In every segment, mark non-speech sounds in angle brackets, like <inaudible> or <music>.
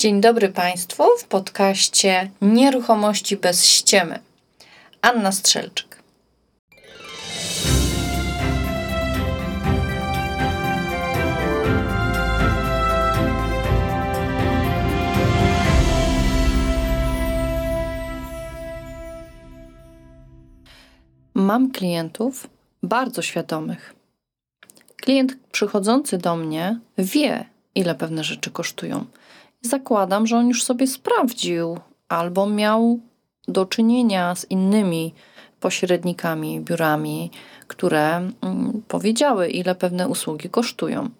Dzień dobry Państwu w podcaście Nieruchomości bez ściemy. Anna Strzelczyk. Mam klientów bardzo świadomych. Klient przychodzący do mnie wie, ile pewne rzeczy kosztują zakładam, że on już sobie sprawdził albo miał do czynienia z innymi pośrednikami, biurami, które mm, powiedziały, ile pewne usługi kosztują.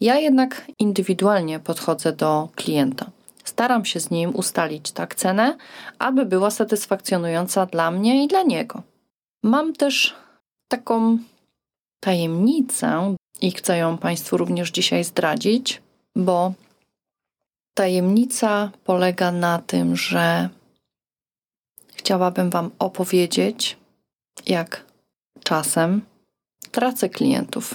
Ja jednak indywidualnie podchodzę do klienta. Staram się z nim ustalić tak cenę, aby była satysfakcjonująca dla mnie i dla niego. Mam też taką tajemnicę i chcę ją Państwu również dzisiaj zdradzić, bo Tajemnica polega na tym, że chciałabym Wam opowiedzieć, jak czasem tracę klientów.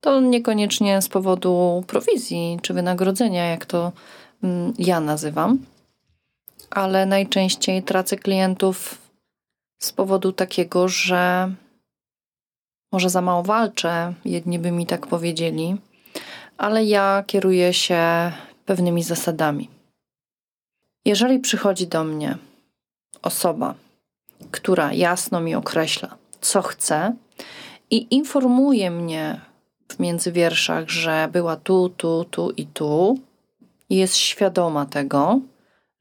To niekoniecznie z powodu prowizji czy wynagrodzenia, jak to mm, ja nazywam, ale najczęściej tracę klientów z powodu takiego, że może za mało walczę, jedni by mi tak powiedzieli, ale ja kieruję się pewnymi zasadami. Jeżeli przychodzi do mnie osoba, która jasno mi określa, co chce i informuje mnie w międzywierszach, że była tu, tu, tu i tu, i jest świadoma tego,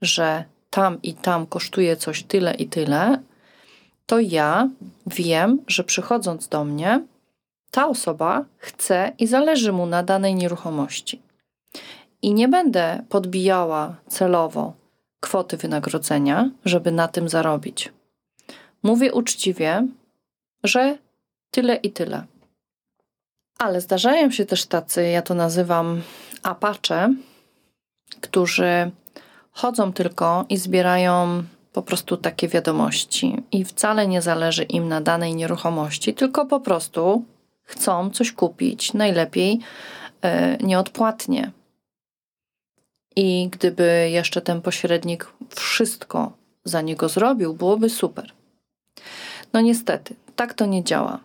że tam i tam kosztuje coś tyle i tyle, to ja wiem, że przychodząc do mnie, ta osoba chce i zależy mu na danej nieruchomości i nie będę podbijała celowo kwoty wynagrodzenia, żeby na tym zarobić. Mówię uczciwie, że tyle i tyle. Ale zdarzają się też tacy, ja to nazywam apacze, którzy chodzą tylko i zbierają po prostu takie wiadomości i wcale nie zależy im na danej nieruchomości, tylko po prostu chcą coś kupić, najlepiej yy, nieodpłatnie. I gdyby jeszcze ten pośrednik wszystko za niego zrobił, byłoby super. No niestety, tak to nie działa.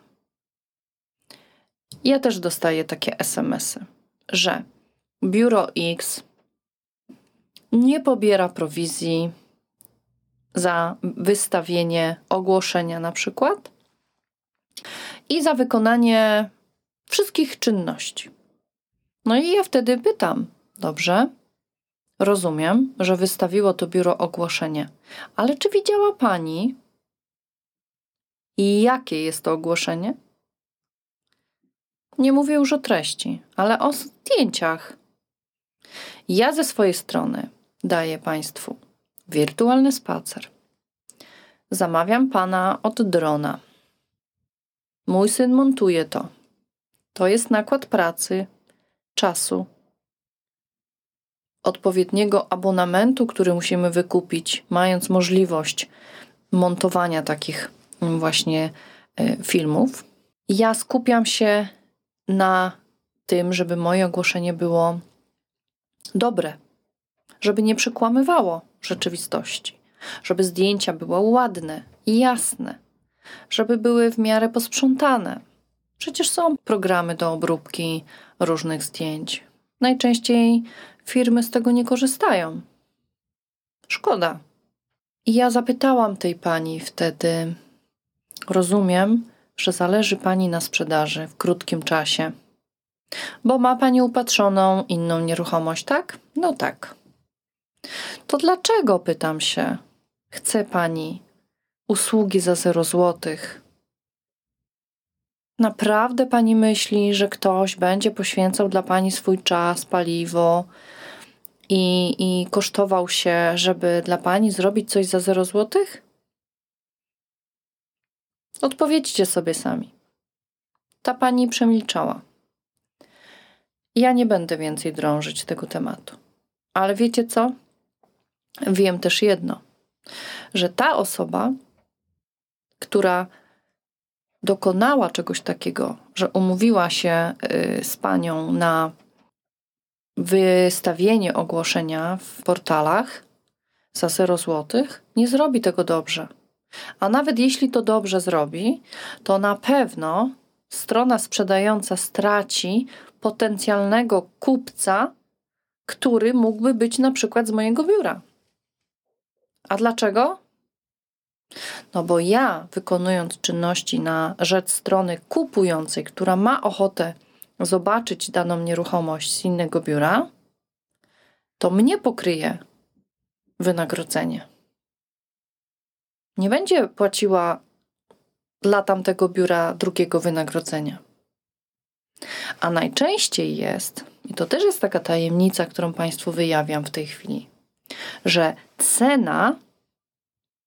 Ja też dostaję takie SMS-y, że biuro X nie pobiera prowizji za wystawienie ogłoszenia, na przykład, i za wykonanie wszystkich czynności. No i ja wtedy pytam: Dobrze, Rozumiem, że wystawiło to biuro ogłoszenie, ale czy widziała pani i jakie jest to ogłoszenie? Nie mówię już o treści, ale o zdjęciach. Ja ze swojej strony daję Państwu wirtualny spacer. Zamawiam Pana od drona. Mój syn montuje to. To jest nakład pracy, czasu odpowiedniego abonamentu, który musimy wykupić, mając możliwość montowania takich mm, właśnie e, filmów. Ja skupiam się na tym, żeby moje ogłoszenie było dobre, żeby nie przekłamywało rzeczywistości, żeby zdjęcia były ładne i jasne, żeby były w miarę posprzątane. Przecież są programy do obróbki różnych zdjęć. Najczęściej firmy z tego nie korzystają. Szkoda. I ja zapytałam tej pani wtedy: Rozumiem, że zależy pani na sprzedaży w krótkim czasie, bo ma pani upatrzoną inną nieruchomość, tak? No tak. To dlaczego, pytam się, chce pani usługi za 0 złotych? Naprawdę pani myśli, że ktoś będzie poświęcał dla pani swój czas, paliwo, i, i kosztował się, żeby dla pani zrobić coś za 0 złotych? Odpowiedzcie sobie sami. Ta pani przemilczała. Ja nie będę więcej drążyć tego tematu. Ale wiecie co? Wiem też jedno, że ta osoba, która dokonała czegoś takiego, że umówiła się y, z panią na wystawienie ogłoszenia w portalach za 0 zł nie zrobi tego dobrze. A nawet jeśli to dobrze zrobi, to na pewno strona sprzedająca straci potencjalnego kupca, który mógłby być na przykład z mojego biura. A dlaczego? No bo ja, wykonując czynności na rzecz strony kupującej, która ma ochotę zobaczyć daną nieruchomość z innego biura, to mnie pokryje wynagrodzenie. Nie będzie płaciła dla tamtego biura drugiego wynagrodzenia. A najczęściej jest, i to też jest taka tajemnica, którą Państwu wyjawiam w tej chwili, że cena,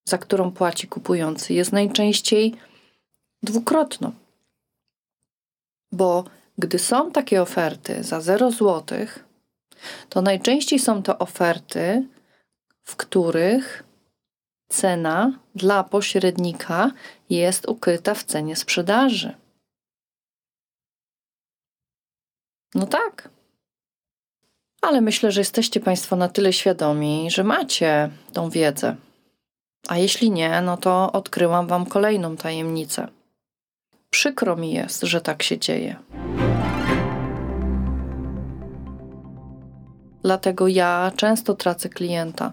za którą płaci kupujący, jest najczęściej dwukrotną. Bo gdy są takie oferty za 0 zł, to najczęściej są to oferty, w których cena dla pośrednika jest ukryta w cenie sprzedaży. No tak. Ale myślę, że jesteście Państwo na tyle świadomi, że macie tą wiedzę. A jeśli nie, no to odkryłam Wam kolejną tajemnicę. Przykro mi jest, że tak się dzieje. Dlatego ja często tracę klienta.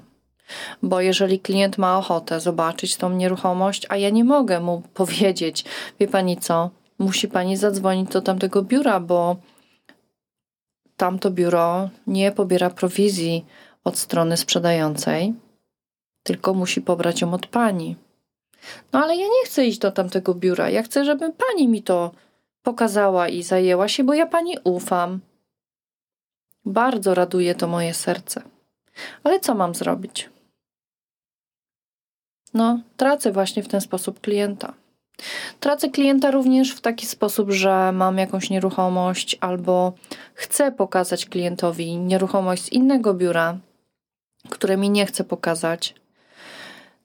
Bo jeżeli klient ma ochotę zobaczyć tą nieruchomość, a ja nie mogę mu <laughs> powiedzieć, wie pani co, musi pani zadzwonić do tamtego biura, bo tamto biuro nie pobiera prowizji od strony sprzedającej, tylko musi pobrać ją od pani. No ale ja nie chcę iść do tamtego biura. Ja chcę, żeby pani mi to pokazała i zajęła się, bo ja pani ufam. Bardzo raduje to moje serce. Ale co mam zrobić? No, tracę właśnie w ten sposób klienta. Tracę klienta również w taki sposób, że mam jakąś nieruchomość albo chcę pokazać klientowi nieruchomość z innego biura, które mi nie chce pokazać.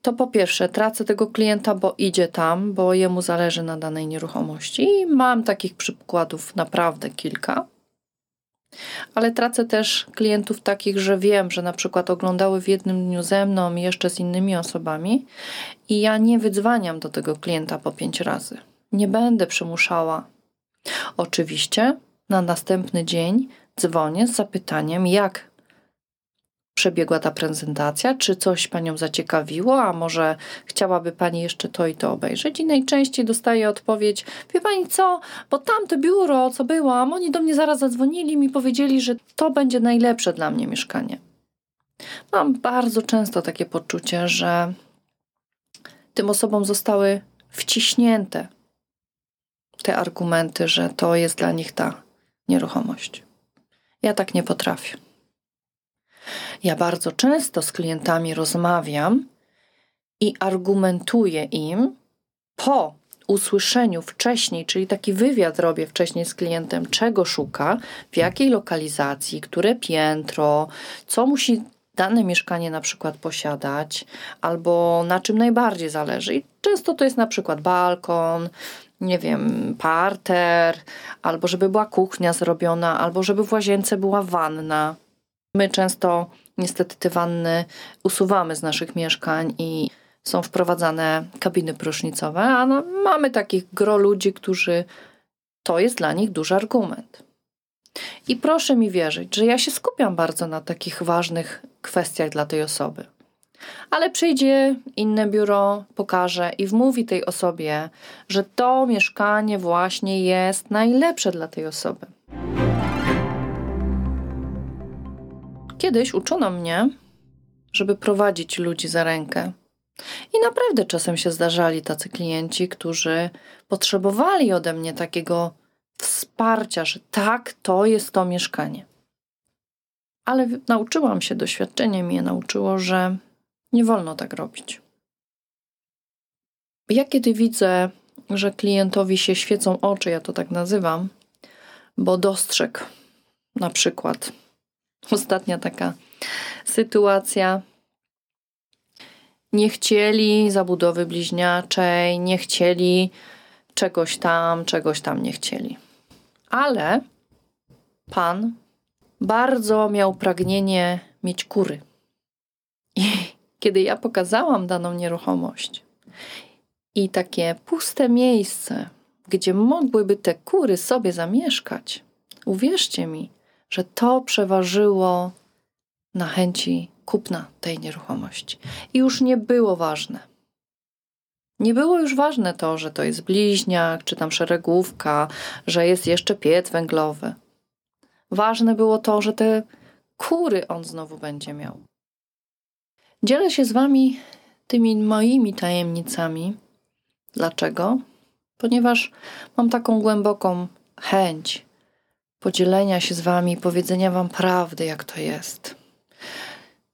To po pierwsze, tracę tego klienta, bo idzie tam, bo jemu zależy na danej nieruchomości. I mam takich przykładów naprawdę kilka. Ale tracę też klientów takich, że wiem, że na przykład oglądały w jednym dniu ze mną i jeszcze z innymi osobami i ja nie wydzwaniam do tego klienta po pięć razy. Nie będę przymuszała. Oczywiście na następny dzień dzwonię z zapytaniem, jak przebiegła ta prezentacja, czy coś Panią zaciekawiło, a może chciałaby Pani jeszcze to i to obejrzeć. I najczęściej dostaję odpowiedź, wie Pani co, bo tamte biuro, co byłam, oni do mnie zaraz zadzwonili i mi powiedzieli, że to będzie najlepsze dla mnie mieszkanie. Mam bardzo często takie poczucie, że tym osobom zostały wciśnięte te argumenty, że to jest dla nich ta nieruchomość. Ja tak nie potrafię. Ja bardzo często z klientami rozmawiam i argumentuję im po usłyszeniu wcześniej, czyli taki wywiad robię wcześniej z klientem, czego szuka, w jakiej lokalizacji, które piętro, co musi dane mieszkanie na przykład posiadać, albo na czym najbardziej zależy. I często to jest na przykład balkon, nie wiem, parter, albo żeby była kuchnia zrobiona, albo żeby w łazience była wanna. My często niestety te wanny usuwamy z naszych mieszkań i są wprowadzane kabiny prysznicowe, a no, mamy takich gro ludzi, którzy to jest dla nich duży argument. I proszę mi wierzyć, że ja się skupiam bardzo na takich ważnych kwestiach dla tej osoby. Ale przyjdzie inne biuro, pokaże i wmówi tej osobie, że to mieszkanie właśnie jest najlepsze dla tej osoby. Kiedyś uczono mnie, żeby prowadzić ludzi za rękę. I naprawdę czasem się zdarzali tacy klienci, którzy potrzebowali ode mnie takiego wsparcia, że tak, to jest to mieszkanie. Ale nauczyłam się, doświadczenie mnie nauczyło, że nie wolno tak robić. Ja kiedy widzę, że klientowi się świecą oczy, ja to tak nazywam, bo dostrzegł na przykład Ostatnia taka sytuacja. Nie chcieli zabudowy bliźniaczej, nie chcieli czegoś tam, czegoś tam nie chcieli. Ale pan bardzo miał pragnienie mieć kury. I kiedy ja pokazałam daną nieruchomość i takie puste miejsce, gdzie mogłyby te kury sobie zamieszkać, uwierzcie mi, że to przeważyło na chęci kupna tej nieruchomości. I już nie było ważne. Nie było już ważne to, że to jest bliźniak, czy tam szeregówka, że jest jeszcze piec węglowy. Ważne było to, że te kury on znowu będzie miał. Dzielę się z Wami tymi moimi tajemnicami. Dlaczego? Ponieważ mam taką głęboką chęć podzielenia się z Wami, powiedzenia Wam prawdy, jak to jest.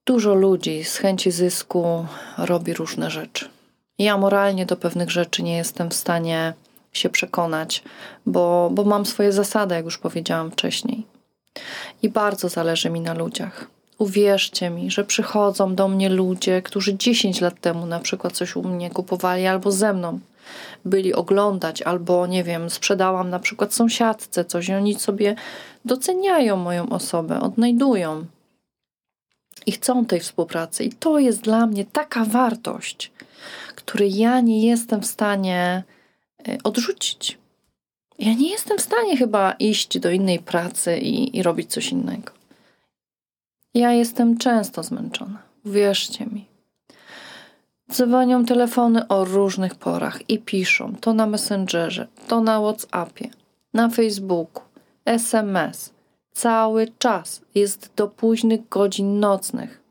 Dużo ludzi z chęci zysku robi różne rzeczy. Ja moralnie do pewnych rzeczy nie jestem w stanie się przekonać, bo, bo mam swoje zasady, jak już powiedziałam wcześniej. I bardzo zależy mi na ludziach. Uwierzcie mi, że przychodzą do mnie ludzie, którzy 10 lat temu na przykład coś u mnie kupowali albo ze mną byli oglądać, albo nie wiem, sprzedałam na przykład sąsiadce coś i oni sobie doceniają moją osobę, odnajdują i chcą tej współpracy. I to jest dla mnie taka wartość, której ja nie jestem w stanie e, odrzucić. Ja nie jestem w stanie chyba iść do innej pracy i, i robić coś innego. Ja jestem często zmęczona, wierzcie mi. Dzwonią telefony o różnych porach i piszą to na Messengerze, to na WhatsAppie, na Facebooku, SMS. Cały czas jest do późnych godzin nocnych.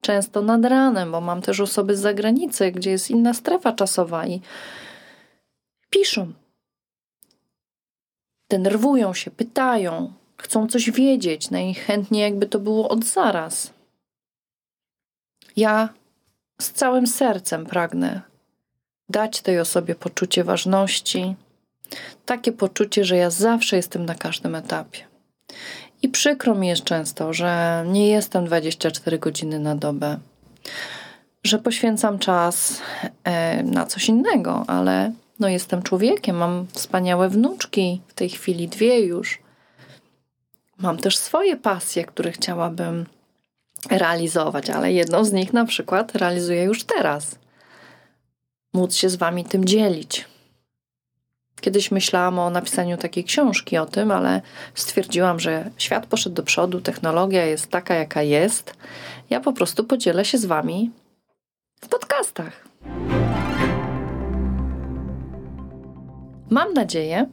Często nad ranem, bo mam też osoby z zagranicy, gdzie jest inna strefa czasowa i piszą. Denerwują się, pytają, chcą coś wiedzieć, najchętniej jakby to było od zaraz. Ja z całym sercem pragnę dać tej osobie poczucie ważności, takie poczucie, że ja zawsze jestem na każdym etapie. I przykro mi jest często, że nie jestem 24 godziny na dobę, że poświęcam czas e, na coś innego, ale no jestem człowiekiem, mam wspaniałe wnuczki, w tej chwili dwie już. Mam też swoje pasje, które chciałabym realizować, ale jedną z nich na przykład realizuję już teraz. Móc się z Wami tym dzielić. Kiedyś myślałam o napisaniu takiej książki o tym, ale stwierdziłam, że świat poszedł do przodu, technologia jest taka, jaka jest. Ja po prostu podzielę się z Wami w podcastach. Mam nadzieję,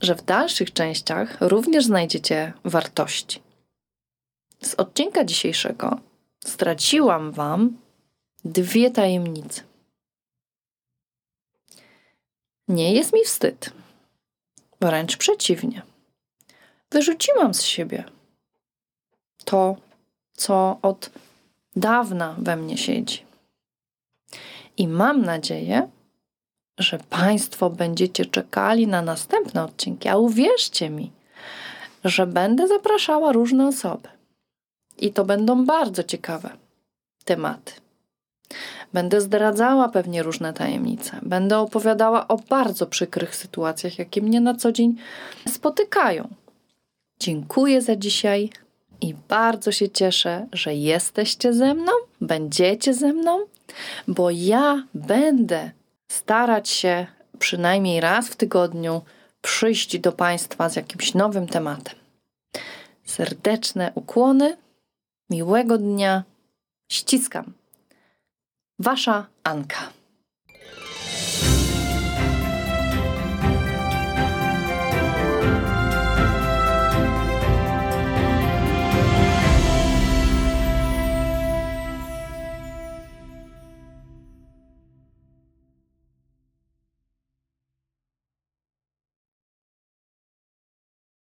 że w dalszych częściach również znajdziecie wartości. Z odcinka dzisiejszego straciłam Wam dwie tajemnice. Nie jest mi wstyd, wręcz przeciwnie. Wyrzuciłam z siebie to, co od dawna we mnie siedzi. I mam nadzieję, że Państwo będziecie czekali na następne odcinki, a uwierzcie mi, że będę zapraszała różne osoby. I to będą bardzo ciekawe tematy. Będę zdradzała pewnie różne tajemnice. Będę opowiadała o bardzo przykrych sytuacjach, jakie mnie na co dzień spotykają. Dziękuję za dzisiaj i bardzo się cieszę, że jesteście ze mną, będziecie ze mną, bo ja będę starać się przynajmniej raz w tygodniu przyjść do Państwa z jakimś nowym tematem. Serdeczne ukłony, miłego dnia, ściskam. Wasza Anka.